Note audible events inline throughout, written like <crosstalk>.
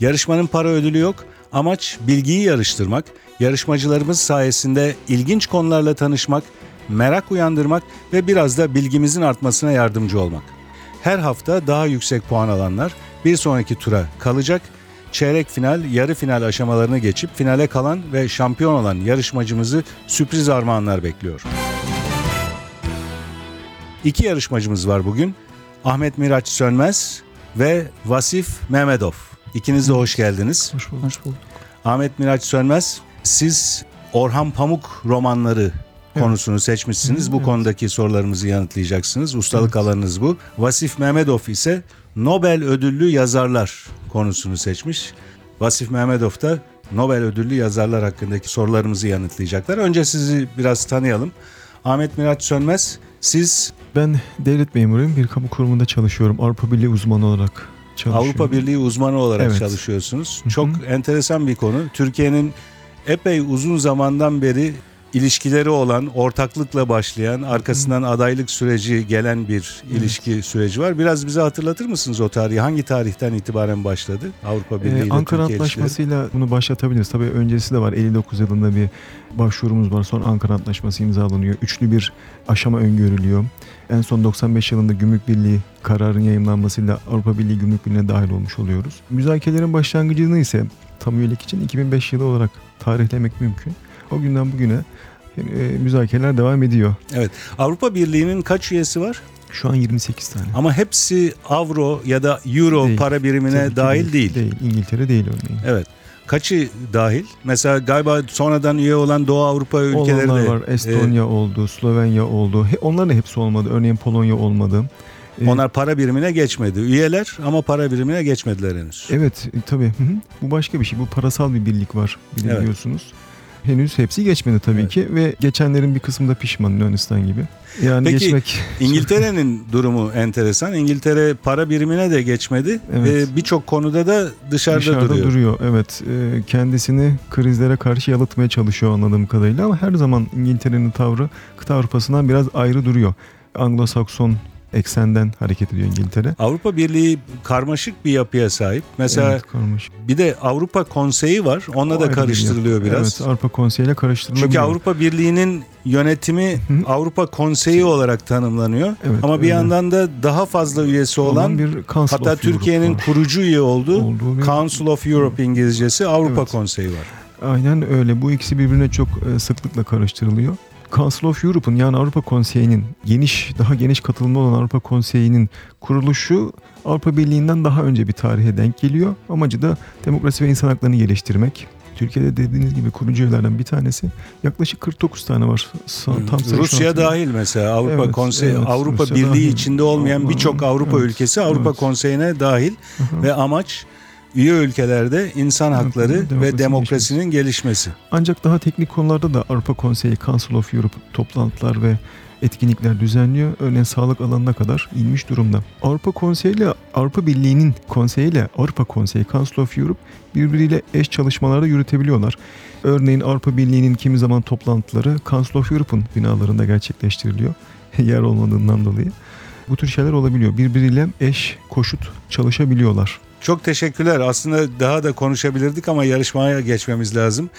Yarışmanın para ödülü yok. Amaç bilgiyi yarıştırmak, yarışmacılarımız sayesinde ilginç konularla tanışmak, merak uyandırmak ve biraz da bilgimizin artmasına yardımcı olmak. Her hafta daha yüksek puan alanlar bir sonraki tura kalacak. Çeyrek final, yarı final aşamalarını geçip finale kalan ve şampiyon olan yarışmacımızı sürpriz armağanlar bekliyor. İki yarışmacımız var bugün. Ahmet Miraç Sönmez ve Vasif Mehmedov. İkiniz de hoş geldiniz. Hoş bulduk. Hoş bulduk. Ahmet Miraç Sönmez, siz Orhan Pamuk romanları konusunu seçmişsiniz. Hı, bu evet. konudaki sorularımızı yanıtlayacaksınız. Ustalık alanınız bu. Vasif Mehmedov ise Nobel ödüllü yazarlar konusunu seçmiş. Vasif Mehmedov da Nobel ödüllü yazarlar hakkındaki sorularımızı yanıtlayacaklar. Önce sizi biraz tanıyalım. Ahmet Miraç Sönmez, siz Ben devlet memuruyum. Bir kamu kurumunda çalışıyorum. Avrupa Birliği uzmanı olarak Avrupa Birliği uzmanı olarak Evet. çalışıyorsunuz. Çok enteresan bir konu. Türkiye'nin epey uzun zamandan beri ilişkileri olan, ortaklıkla başlayan, arkasından adaylık süreci gelen bir ilişki süreci var. Biraz bize hatırlatır mısınız o tarihi? Hangi tarihten itibaren başladı Avrupa Birliği Ee, ile Ankara Türkiye? Antlaşması'yla bunu başlatabiliriz. Tabii öncesi de var. 59 yılında bir başvurumuz var. Sonra Ankara Antlaşması imzalanıyor. Üçlü bir aşama öngörülüyor. En son 95 yılında Gümrük Birliği kararın yayımlanmasıyla Avrupa Birliği Gümrük Birliği'ne dahil olmuş oluyoruz. Müzakerelerin başlangıcını ise tam üyelik için 2005 yılı olarak tarihlemek mümkün. O günden bugüne e, müzakereler devam ediyor. Evet. Avrupa Birliği'nin kaç üyesi var? Şu an 28 tane. Ama hepsi avro ya da euro Değil. para birimine Tabii dahil değil. Değil. İngiltere değil örneğin. Evet. Kaçı dahil? Mesela galiba sonradan üye olan Doğu Avrupa ülkeleri Olanlar de var. Estonya oldu, Slovenya oldu. He, onların hepsi olmadı. Örneğin Polonya olmadı. e, onlar para birimine geçmedi. Üyeler ama para birimine geçmediler henüz. Evet e, tabii. Hı hı. Bu başka bir şey. Bu parasal bir birlik var de Evet. Henüz hepsi geçmedi tabii Evet. ki ve geçenlerin bir kısmı da pişman Yunanistan gibi. Yani Peki, geçmek <laughs> İngiltere'nin durumu enteresan. İngiltere para birimine de geçmedi Evet. ve birçok konuda da dışarıda, dışarıda duruyor. duruyor. Evet e, kendisini krizlere karşı yalıtmaya çalışıyor anladığım kadarıyla ama her zaman İngiltere'nin tavrı kıta Avrupa'sından biraz ayrı duruyor. Anglo-Sakson eksenden hareket ediyor İngiltere. Avrupa Birliği karmaşık bir yapıya sahip. Mesela Evet, karmaşık. bir de Avrupa Konseyi var. Onunla O da bir karıştırılıyor yer. biraz. Evet Avrupa Konseyi ile karıştırılıyor. Çünkü Avrupa Birliği'nin yönetimi. Avrupa Konseyi olarak tanımlanıyor. Evet, Ama bir öyle. yandan da daha fazla üyesi olan, bir Council hatta Türkiye'nin kurucu üye olduğu Olduğu bir- Council of Europe İngilizcesi Avrupa Evet. Konseyi var. Aynen öyle. Bu ikisi birbirine çok e, sıklıkla karıştırılıyor. Council of Europe'un yani Avrupa Konseyi'nin geniş, daha geniş katılımlı olan Avrupa Konseyi'nin kuruluşu Avrupa Birliği'nden daha önce bir tarihe denk geliyor. Amacı da demokrasi ve insan haklarını geliştirmek. Türkiye'de dediğiniz gibi kurucu üyelerden bir tanesi. Yaklaşık 49 tane var. Sa- Tam Rusya dahil mesela Avrupa Evet, Konseyi evet, Avrupa Rusya Birliği dahil. içinde olmayan birçok Avrupa evet, ülkesi Avrupa evet. Konseyi'ne dahil hı. ve amaç üye ülkelerde insan Evet, hakları demokrasinin ve demokrasinin gelişmesi. Ancak daha teknik konularda da Avrupa Konseyi, Council of Europe toplantılar ve etkinlikler düzenliyor. Örneğin sağlık alanına kadar inmiş durumda. Avrupa Konseyi ile Avrupa Birliği'nin konseyi ile Avrupa Konseyi, Council of Europe birbiriyle eş çalışmalarda yürütebiliyorlar. Örneğin Avrupa Birliği'nin kimi zaman toplantıları Council of Europe'un binalarında gerçekleştiriliyor. <laughs> Yer olmadığından dolayı. Bu tür şeyler olabiliyor. Birbiriyle eş, koşut çalışabiliyorlar. Çok teşekkürler. Aslında daha da konuşabilirdik ama yarışmaya geçmemiz lazım.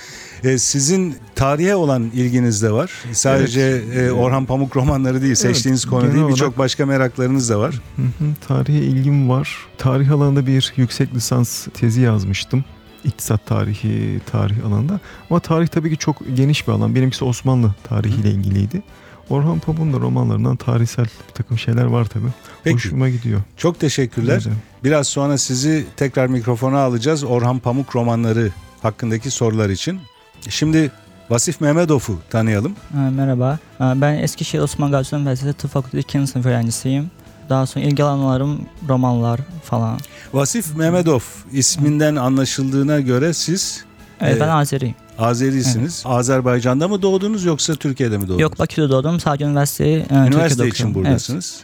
Ee, sizin tarihe olan ilginiz de var. Sadece e, Orhan Pamuk romanları değil, seçtiğiniz konu değil, olarak- birçok başka meraklarınız da var. Hı hı, Tarihe ilgim var. Tarih alanında bir yüksek lisans tezi yazmıştım. İktisat tarihi, tarih alanında. Ama tarih tabii ki çok geniş bir alan. Benimkisi Osmanlı tarihiyle ilgiliydi. Orhan Pamuk'un da romanlarından tarihsel bir takım şeyler var tabii. Peki, Hoşuma gidiyor. çok teşekkürler. Güzel. Biraz sonra sizi tekrar mikrofona alacağız Orhan Pamuk romanları hakkındaki sorular için. Şimdi Vasif Mehmedov'u tanıyalım. Ha, Merhaba. Ha, Ben Eskişehir Osman Gazi Üniversitesi Tıp Fakültesi 2. sınıf öğrencisiyim. Daha sonra ilgi alanlarım romanlar falan. Vasif Mehmedov isminden anlaşıldığına göre siz Evet, Ee, ben Azeriyim. Azerisiniz. Azerbaycan'da mı doğdunuz yoksa Türkiye'de mi doğdunuz? Yok Bakü'de doğdum. Sadece üniversiteyi e, Üniversite Türkiye'de için okuyorum. buradasınız.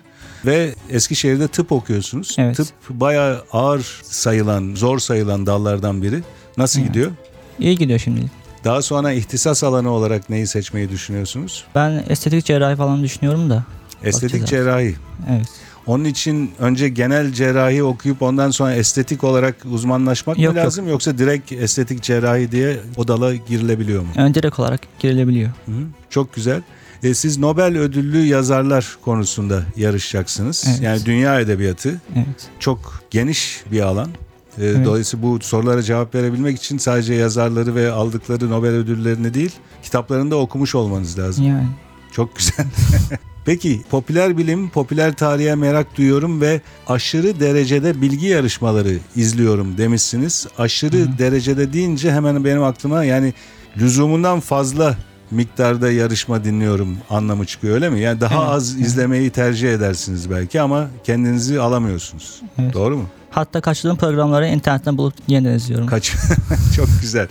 Ve Eskişehir'de tıp okuyorsunuz. Evet. Tıp bayağı ağır sayılan, zor sayılan dallardan biri. Nasıl Evet. gidiyor? Evet. İyi gidiyor şimdi. Daha sonra ihtisas alanı olarak neyi seçmeyi düşünüyorsunuz? Ben estetik cerrahi falan düşünüyorum da. Estetik cerrahi. Evet. Onun için önce genel cerrahi okuyup ondan sonra estetik olarak uzmanlaşmak Yok, mı yok. lazım yoksa direkt estetik cerrahi diye o dala girilebiliyor mu? Ön direkt olarak girilebiliyor. Hı. Çok güzel. E, siz Nobel ödüllü yazarlar konusunda yarışacaksınız. Evet. Yani dünya edebiyatı Evet. çok geniş bir alan. E, Dolayısıyla bu sorulara cevap verebilmek için sadece yazarları ve aldıkları Nobel ödüllerini değil, kitaplarını da okumuş olmanız lazım. Yani. Çok güzel. <laughs> Peki popüler bilim, popüler tarihe merak duyuyorum ve aşırı derecede bilgi yarışmaları izliyorum demişsiniz. Aşırı derecede deyince hemen benim aklıma yani lüzumundan fazla miktarda yarışma dinliyorum anlamı çıkıyor öyle mi? Yani daha Evet, az izlemeyi tercih edersiniz belki ama kendinizi alamıyorsunuz. Evet. Doğru mu? Hatta kaçırdığım programları internetten bulup yeniden izliyorum. Kaç <laughs> çok güzel.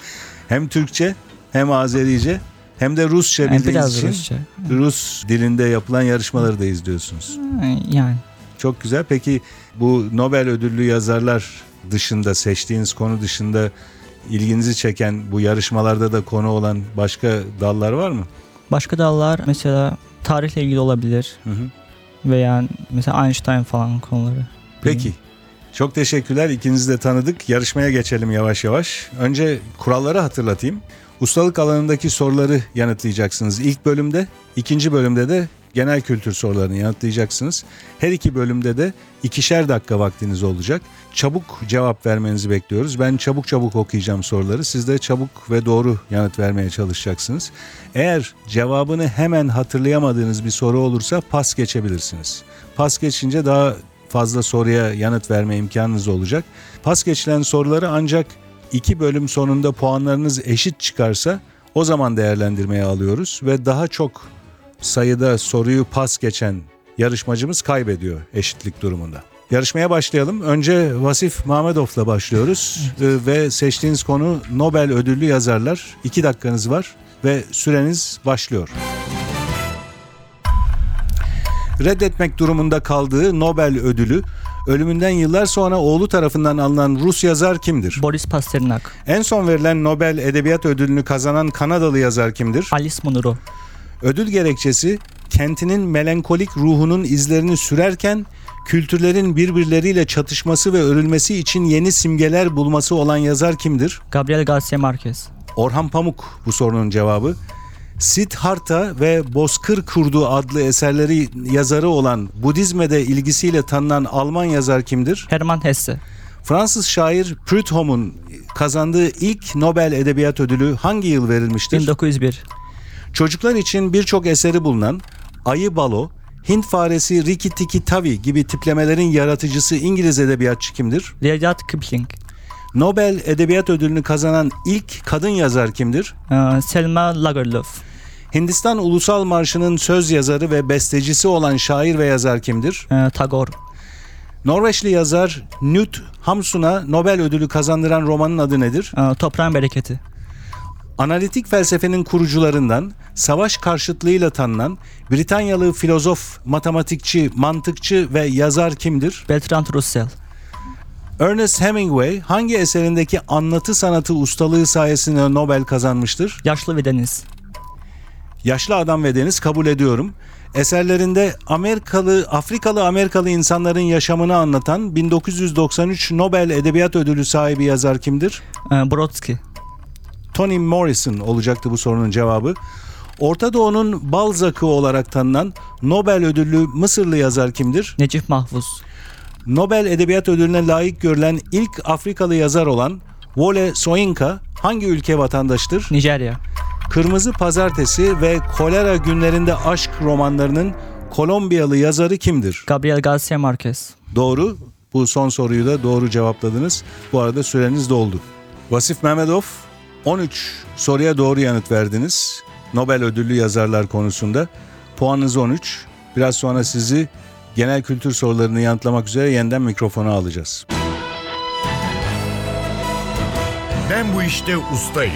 Hem Türkçe hem Azerice hem de Rusça Yani bildiğiniz için Rusça. Rus dilinde yapılan yarışmaları da izliyorsunuz. Yani. Çok güzel. Peki bu Nobel ödüllü yazarlar dışında seçtiğiniz konu dışında ilginizi çeken bu yarışmalarda da konu olan başka dallar var mı? Başka dallar mesela tarihle ilgili olabilir. Hı hı. Veya mesela Einstein falan konuları. Peki. Çok teşekkürler. İkinizi de tanıdık. Yarışmaya geçelim yavaş yavaş. Önce kuralları hatırlatayım. Ustalık alanındaki soruları yanıtlayacaksınız ilk bölümde. ikinci bölümde de genel kültür sorularını yanıtlayacaksınız. Her iki bölümde de ikişer dakika vaktiniz olacak. Çabuk cevap vermenizi bekliyoruz. Ben çabuk çabuk okuyacağım soruları. Siz de çabuk ve doğru yanıt vermeye çalışacaksınız. Eğer cevabını hemen hatırlayamadığınız bir soru olursa pas geçebilirsiniz. Pas geçince daha fazla soruya yanıt verme imkanınız olacak. Pas geçilen soruları ancak iki bölüm sonunda puanlarınız eşit çıkarsa o zaman değerlendirmeye alıyoruz ve daha çok sayıda soruyu pas geçen yarışmacımız kaybediyor eşitlik durumunda. Yarışmaya başlayalım. Önce Vasif Mahmedov'la başlıyoruz Ee, ve seçtiğiniz konu Nobel ödüllü yazarlar. İki dakikanız var ve süreniz başlıyor. Reddetmek durumunda kaldığı Nobel ödülü ölümünden yıllar sonra oğlu tarafından alınan Rus yazar kimdir? Boris Pasternak, En son verilen Nobel Edebiyat Ödülünü kazanan Kanadalı yazar kimdir? Alice Munro, Ödül gerekçesi kentinin melankolik ruhunun izlerini sürerken kültürlerin birbirleriyle çatışması ve örülmesi için yeni simgeler bulması olan yazar kimdir? Gabriel Garcia Marquez, Orhan Pamuk bu sorunun cevabı. Siddhartha ve Bozkır Kurdu adlı eserleri yazarı olan Budizme de ilgisiyle tanınan Alman yazar kimdir? Hermann Hesse, Fransız şair Prudhomme'un kazandığı ilk Nobel Edebiyat Ödülü hangi yıl verilmiştir? 1901, Çocuklar için birçok eseri bulunan Ayı Balo, Hint faresi Rikki Tikki Tavi gibi tiplemelerin yaratıcısı İngiliz edebiyatçı kimdir? Rudyard Kipling, Nobel Edebiyat Ödülünü kazanan ilk kadın yazar kimdir? e, Selma Lagerlöf, Hindistan Ulusal Marşı'nın söz yazarı ve bestecisi olan şair ve yazar kimdir? e, Tagore, Norveçli yazar Knut Hamsun'a Nobel ödülü kazandıran romanın adı nedir? e, Toprağın Bereketi, Analitik felsefenin kurucularından, savaş karşıtlığıyla tanınan Britanyalı filozof, matematikçi, mantıkçı ve yazar kimdir? Bertrand Russell, Ernest Hemingway hangi eserindeki anlatı sanatı ustalığı sayesinde Nobel kazanmıştır? Yaşlı ve Deniz, Yaşlı Adam ve Deniz kabul ediyorum. Eserlerinde Amerikalı, Afrikalı Amerikalı insanların yaşamını anlatan 1993 Nobel Edebiyat Ödülü sahibi yazar kimdir? e, Brodsky, Toni Morrison olacaktı bu sorunun cevabı. Orta Doğu'nun Balzac'ı olarak tanınan Nobel ödüllü Mısırlı yazar kimdir? Necip Mahfuz, Nobel Edebiyat Ödülüne layık görülen ilk Afrikalı yazar olan Wole Soyinka hangi ülke vatandaşıdır? Nijerya, Kırmızı Pazartesi ve Kolera Günlerinde Aşk romanlarının Kolombiyalı yazarı kimdir? Gabriel Garcia Marquez, Doğru. Bu son soruyu da doğru cevapladınız. Bu arada süreniz doldu. Vasif Mehmedov 13 soruya doğru yanıt verdiniz. Nobel ödüllü yazarlar konusunda. Puanınız 13. Biraz sonra sizi genel kültür sorularını yanıtlamak üzere yeniden mikrofonu alacağız. Ben bu işte ustayım.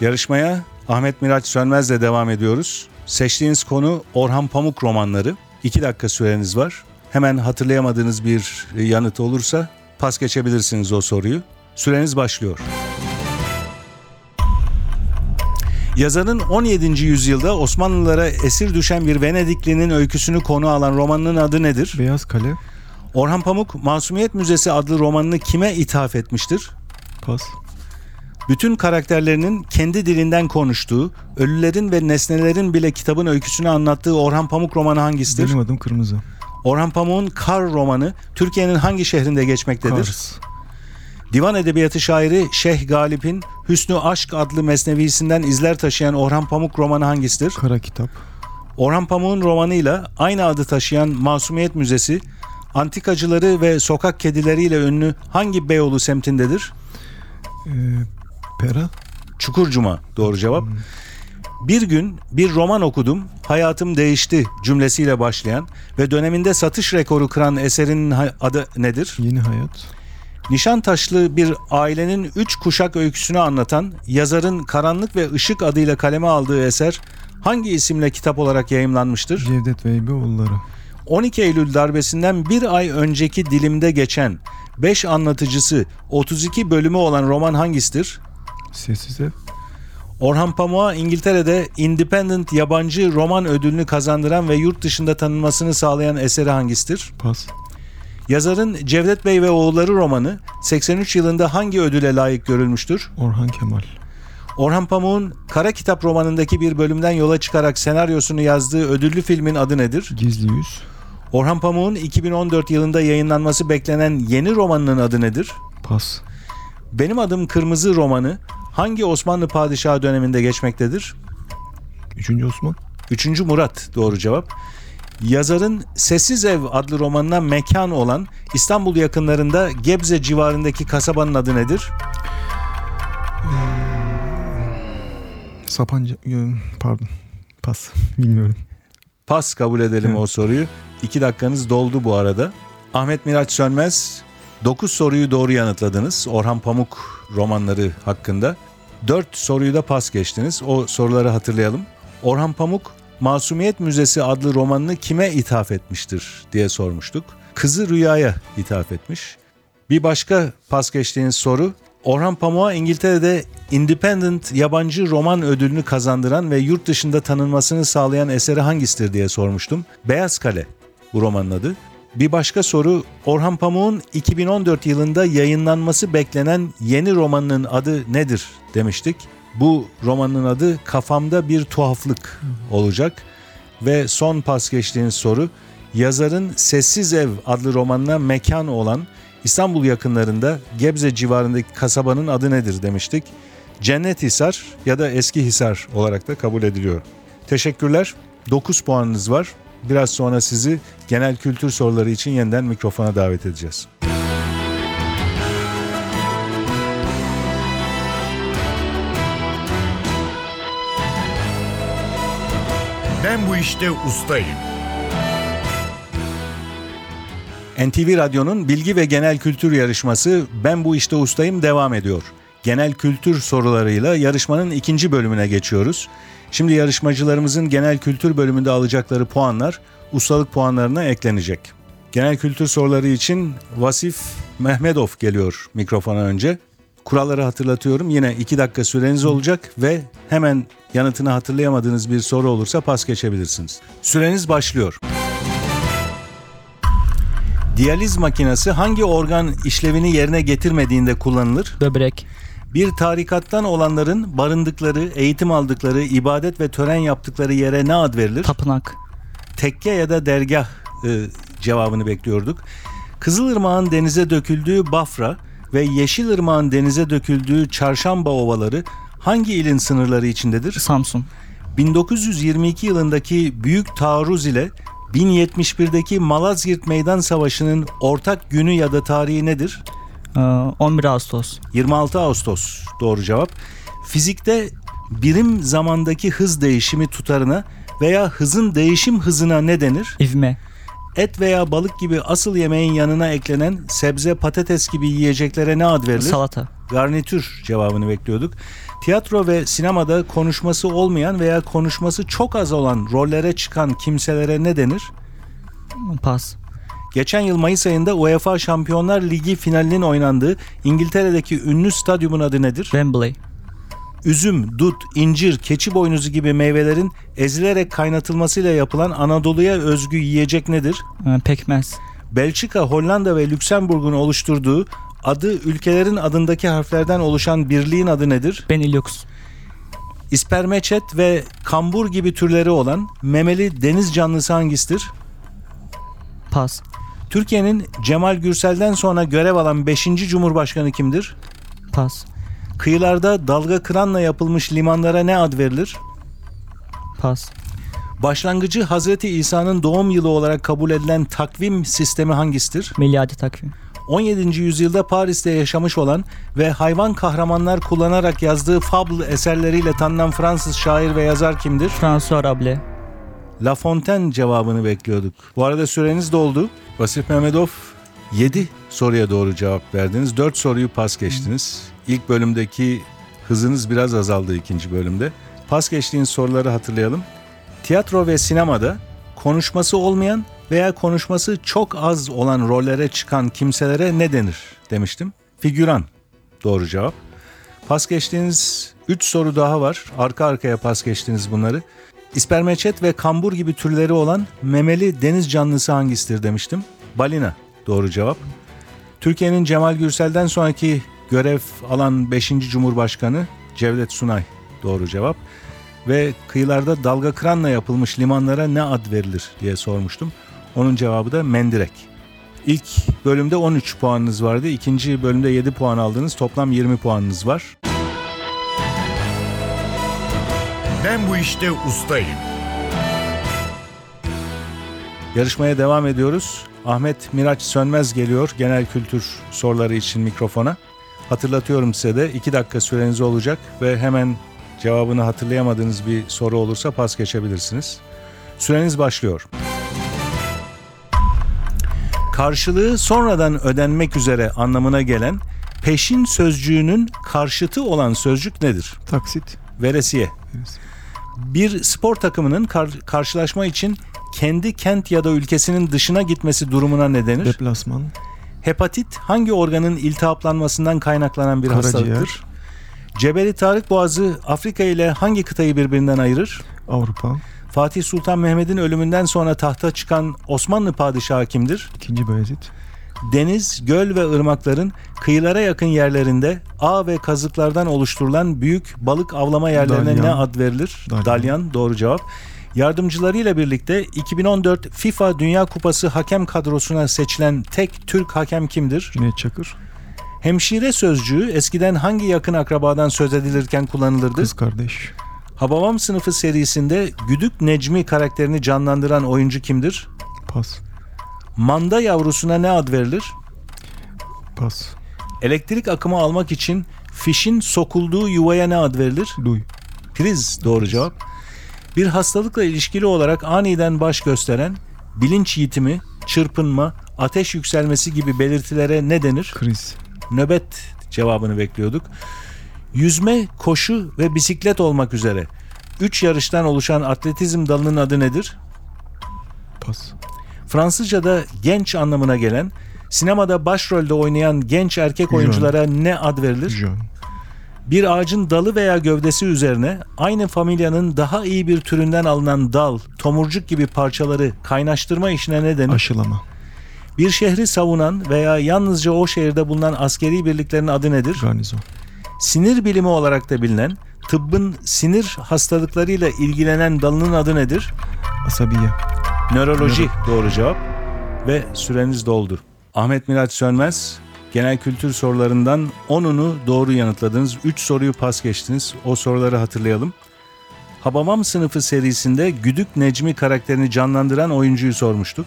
Yarışmaya Ahmet Miraç Sönmez'le devam ediyoruz. Seçtiğiniz konu Orhan Pamuk romanları. 2 dakika süreniz var. Hemen hatırlayamadığınız bir yanıt olursa pas geçebilirsiniz o soruyu. Süreniz başlıyor. Yazarın 17. yüzyılda Osmanlılara esir düşen bir Venediklinin öyküsünü konu alan romanının adı nedir? Beyaz Kale. Orhan Pamuk Masumiyet Müzesi adlı romanını kime ithaf etmiştir? Pas. Bütün karakterlerinin kendi dilinden konuştuğu, ölülerin ve nesnelerin bile kitabın öyküsünü anlattığı Orhan Pamuk romanı hangisidir? Benim adım Kırmızı. Orhan Pamuk'un Kar romanı Türkiye'nin hangi şehrinde geçmektedir? Kars. Divan edebiyatı şairi Şeyh Galip'in Hüsnü Aşk adlı mesnevisinden izler taşıyan Orhan Pamuk romanı hangisidir? Kara Kitap. Orhan Pamuk'un romanıyla aynı adı taşıyan Masumiyet Müzesi, antikacıları ve sokak kedileriyle ünlü hangi Beyoğlu semtindedir? Ee, Pera. Çukurcuma doğru cevap. Bir gün bir roman okudum, hayatım değişti cümlesiyle başlayan ve döneminde satış rekoru kıran eserin adı nedir? Yeni Hayat. Nişantaşlı bir ailenin üç kuşak öyküsünü anlatan yazarın Karanlık ve Işık adıyla kaleme aldığı eser hangi isimle kitap olarak yayımlanmıştır? Cevdet Veybeoğulları. 12 Eylül darbesinden bir ay önceki dilimde geçen 5 anlatıcısı 32 bölümü olan roman hangisidir? Sessiz Ev. Orhan Pamuk'a İngiltere'de Independent Yabancı Roman Ödülünü kazandıran ve yurt dışında tanınmasını sağlayan eseri hangisidir? Pas. Yazarın Cevdet Bey ve Oğulları romanı 83 yılında hangi ödüle layık görülmüştür? Orhan Kemal. Orhan Pamuk'un Kara Kitap romanındaki bir bölümden yola çıkarak senaryosunu yazdığı ödüllü filmin adı nedir? Gizli Yüz. Orhan Pamuk'un 2014 yılında yayınlanması beklenen yeni romanının adı nedir? Pas. Benim Adım Kırmızı romanı hangi Osmanlı padişahı döneminde geçmektedir? Üçüncü Osman. 3. Murat doğru cevap. Yazarın Sessiz Ev adlı romanına mekan olan İstanbul yakınlarında Gebze civarındaki kasabanın adı nedir? Sapanca... Yo, Pardon. Pas. <laughs> Bilmiyorum. Pas kabul edelim o soruyu. 2 dakikanız doldu bu arada. Ahmet Miraç Sönmez 9 soruyu doğru yanıtladınız. Orhan Pamuk romanları hakkında. 4 soruyu da pas geçtiniz. O soruları hatırlayalım. Orhan Pamuk Masumiyet Müzesi adlı romanını kime ithaf etmiştir diye sormuştuk. Kızı Rüya'ya ithaf etmiş. Bir başka pas geçtiğiniz soru Orhan Pamuk'a İngiltere'de Independent Yabancı Roman Ödülünü kazandıran ve yurt dışında tanınmasını sağlayan eseri hangisidir diye sormuştum. Beyaz Kale bu romanın adı. Bir başka soru Orhan Pamuk'un 2014 yılında yayınlanması beklenen yeni romanının adı nedir demiştik. Bu romanın adı Kafamda Bir Tuhaflık olacak. Ve son pas geçtiğiniz soru yazarın Sessiz Ev adlı romanına mekan olan İstanbul yakınlarında Gebze civarındaki kasabanın adı nedir demiştik. Cennet Hisar ya da Eski Hisar olarak da kabul ediliyor. Teşekkürler. 9 puanınız var. Biraz sonra sizi genel kültür soruları için yeniden mikrofona davet edeceğiz. Ben bu işte ustayım. NTV Radyo'nun bilgi ve genel kültür yarışması Ben Bu İşte Ustayım devam ediyor. Genel kültür sorularıyla yarışmanın ikinci bölümüne geçiyoruz. Şimdi yarışmacılarımızın genel kültür bölümünde alacakları puanlar ustalık puanlarına eklenecek. Genel kültür soruları için Vasif Mehmedov geliyor mikrofona önce. Kuralları hatırlatıyorum. Yine iki dakika süreniz olacak ve hemen yanıtını hatırlayamadığınız bir soru olursa pas geçebilirsiniz. Süreniz başlıyor. Diyaliz makinesi hangi organ işlevini yerine getirmediğinde kullanılır? Böbrek. Bir tarikattan olanların barındıkları, eğitim aldıkları, ibadet ve tören yaptıkları yere ne ad verilir? Tapınak. Tekke ya da dergah e, cevabını bekliyorduk. Kızılırmağın denize döküldüğü Bafra ve Yeşilırmağın denize döküldüğü Çarşamba ovaları hangi ilin sınırları içindedir? Samsun. 1922 yılındaki büyük taarruz ile 1071'deki Malazgirt Meydan Savaşı'nın ortak günü ya da tarihi nedir? Ee, 11 Ağustos. 26 Ağustos doğru cevap. Fizikte birim zamandaki hız değişimi tutarına veya hızın değişim hızına ne denir? ivme, Et veya balık gibi asıl yemeğin yanına eklenen sebze, patates gibi yiyeceklere ne ad verilir? salata, Garnitür cevabını bekliyorduk. Tiyatro ve sinemada konuşması olmayan veya konuşması çok az olan rollere çıkan kimselere ne denir? pas, Geçen yıl Mayıs ayında UEFA Şampiyonlar Ligi finalinin oynandığı İngiltere'deki ünlü stadyumun adı nedir? Wembley, Üzüm, dut, incir, keçi boynuzu gibi meyvelerin ezilerek kaynatılmasıyla yapılan Anadolu'ya özgü yiyecek nedir? pekmez, Belçika, Hollanda ve Lüksemburg'un oluşturduğu adı ülkelerin adındaki harflerden oluşan birliğin adı nedir? Benelux, İspermeçet ve kambur gibi türleri olan memeli deniz canlısı hangisidir? pas, Türkiye'nin Cemal Gürsel'den sonra görev alan 5. Cumhurbaşkanı kimdir? pas, Kıyılarda dalga kıranla yapılmış limanlara ne ad verilir? pas, Başlangıcı Hazreti İsa'nın doğum yılı olarak kabul edilen takvim sistemi hangisidir? milyadi takvim, 17. yüzyılda Paris'te yaşamış olan ve hayvan kahramanlar kullanarak yazdığı fable eserleriyle tanınan Fransız şair ve yazar kimdir? François Rabelais, La Fontaine cevabını bekliyorduk. Bu arada süreniz doldu. Vasif Mehmetov 7 soruya doğru cevap verdiniz. 4 soruyu pas geçtiniz. İlk bölümdeki hızınız biraz azaldı ikinci bölümde. Pas geçtiğiniz soruları hatırlayalım. Tiyatro ve sinemada konuşması olmayan veya konuşması çok az olan rollere çıkan kimselere ne denir demiştim. Figüran doğru cevap. Pas geçtiğiniz 3 soru daha var. Arka arkaya pas geçtiniz bunları. İspermeçet ve kambur gibi türleri olan memeli deniz canlısı hangisidir demiştim. Balina doğru cevap. Türkiye'nin Cemal Gürsel'den sonraki görev alan 5. Cumhurbaşkanı Cevdet Sunay doğru cevap. Ve kıyılarda dalga kıranla yapılmış limanlara ne ad verilir diye sormuştum. Onun cevabı da mendirek. İlk bölümde 13 puanınız vardı. İkinci bölümde 7 puan aldınız. Toplam 20 puanınız var. Ben bu işte ustayım. Yarışmaya devam ediyoruz. Ahmet Miraç Sönmez geliyor genel kültür soruları için mikrofona. Hatırlatıyorum size de 2 dakika süreniz olacak ve hemen cevabını hatırlayamadığınız bir soru olursa pas geçebilirsiniz. Süreniz başlıyor. Karşılığı sonradan ödenmek üzere anlamına gelen peşin sözcüğünün karşıtı olan sözcük nedir? Taksit. Veresiye. Bir spor takımının kar- karşılaşma için kendi kent ya da ülkesinin dışına gitmesi durumuna ne denir? Deplasman. Hepatit hangi organın iltihaplanmasından kaynaklanan bir Karaciğer. hastalıktır? Cebeli Tarık Boğazı Afrika ile hangi kıtayı birbirinden ayırır? Avrupa. Fatih Sultan Mehmet'in ölümünden sonra tahta çıkan Osmanlı padişahı kimdir? İkinci Bayezid. Deniz, göl ve ırmakların kıyılara yakın yerlerinde ağ ve kazıklardan oluşturulan büyük balık avlama yerlerine Dalyan. ne ad verilir? Dalyan. Dalyan doğru cevap. Yardımcılarıyla birlikte 2014 FIFA Dünya Kupası hakem kadrosuna seçilen tek Türk hakem kimdir? Cüneyt Çakır. Hemşire sözcüğü eskiden hangi yakın akrabadan söz edilirken kullanılırdı? Kız kardeş. Hababam sınıfı serisinde Güdük Necmi karakterini canlandıran oyuncu kimdir? Pas. Manda yavrusuna ne ad verilir? Pas. Elektrik akımı almak için fişin sokulduğu yuvaya ne ad verilir? Duy. Priz doğru cevap. Bir hastalıkla ilişkili olarak aniden baş gösteren bilinç yitimi, çırpınma, ateş yükselmesi gibi belirtilere ne denir? Kriz. Nöbet cevabını bekliyorduk. Yüzme, koşu ve bisiklet olmak üzere 3 yarıştan oluşan atletizm dalının adı nedir? Pas. Fransızca'da genç anlamına gelen, sinemada başrolde oynayan genç erkek oyunculara ne ad verilir? Jean. Bir ağacın dalı veya gövdesi üzerine aynı familyanın daha iyi bir türünden alınan dal, tomurcuk gibi parçaları kaynaştırma işine ne denir? Aşılama. Bir şehri savunan veya yalnızca o şehirde bulunan askeri birliklerin adı nedir? Garnizon. Sinir bilimi olarak da bilinen, tıbbın sinir hastalıklarıyla ilgilenen dalının adı nedir? Asabiye. Nöroloji doğru cevap ve süreniz doldu. Ahmet Miraç Sönmez genel kültür sorularından 10'unu doğru yanıtladınız. 3 soruyu pas geçtiniz. O soruları hatırlayalım. Habamam sınıfı serisinde Güdük Necmi karakterini canlandıran oyuncuyu sormuştuk.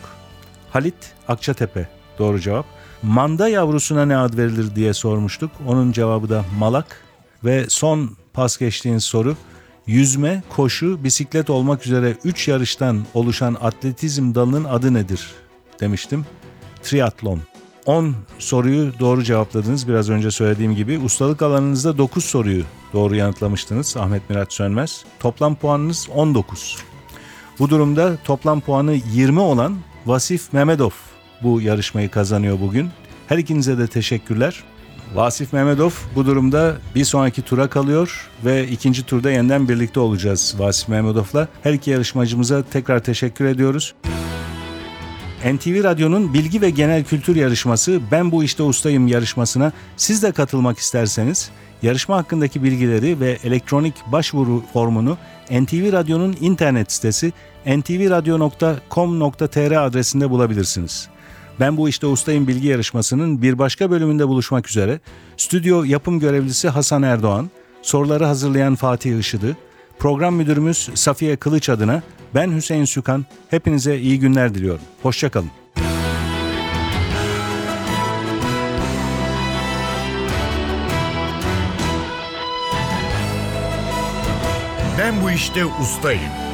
Halit Akçatepe doğru cevap. Manda yavrusuna ne ad verilir diye sormuştuk. Onun cevabı da malak. Ve son pas geçtiğiniz soru Yüzme, koşu, bisiklet olmak üzere 3 yarıştan oluşan atletizm dalının adı nedir demiştim. Triatlon. 10 soruyu doğru cevapladınız biraz önce söylediğim gibi. Ustalık alanınızda 9 soruyu doğru yanıtlamıştınız Ahmet Mirat Sönmez. Toplam puanınız 19. Bu durumda toplam puanı 20 olan Vasif Mehmedov bu yarışmayı kazanıyor bugün. Her ikinize de teşekkürler. Vasif Mehmedov bu durumda bir sonraki tura kalıyor ve ikinci turda yeniden birlikte olacağız Vasif Mehmedov'la. Her iki yarışmacımıza tekrar teşekkür ediyoruz. NTV Radyo'nun bilgi ve genel kültür yarışması Ben Bu İşte Ustayım yarışmasına siz de katılmak isterseniz yarışma hakkındaki bilgileri ve elektronik başvuru formunu NTV Radyo'nun internet sitesi ntvradio.com.tr adresinde bulabilirsiniz. Ben Bu İşte Ustayım bilgi yarışmasının bir başka bölümünde buluşmak üzere. Stüdyo yapım görevlisi Hasan Erdoğan, soruları hazırlayan Fatih Işıdı, program müdürümüz Safiye Kılıç adına ben Hüseyin Sükan. Hepinize iyi günler diliyorum. Hoşçakalın. Ben bu işte ustayım.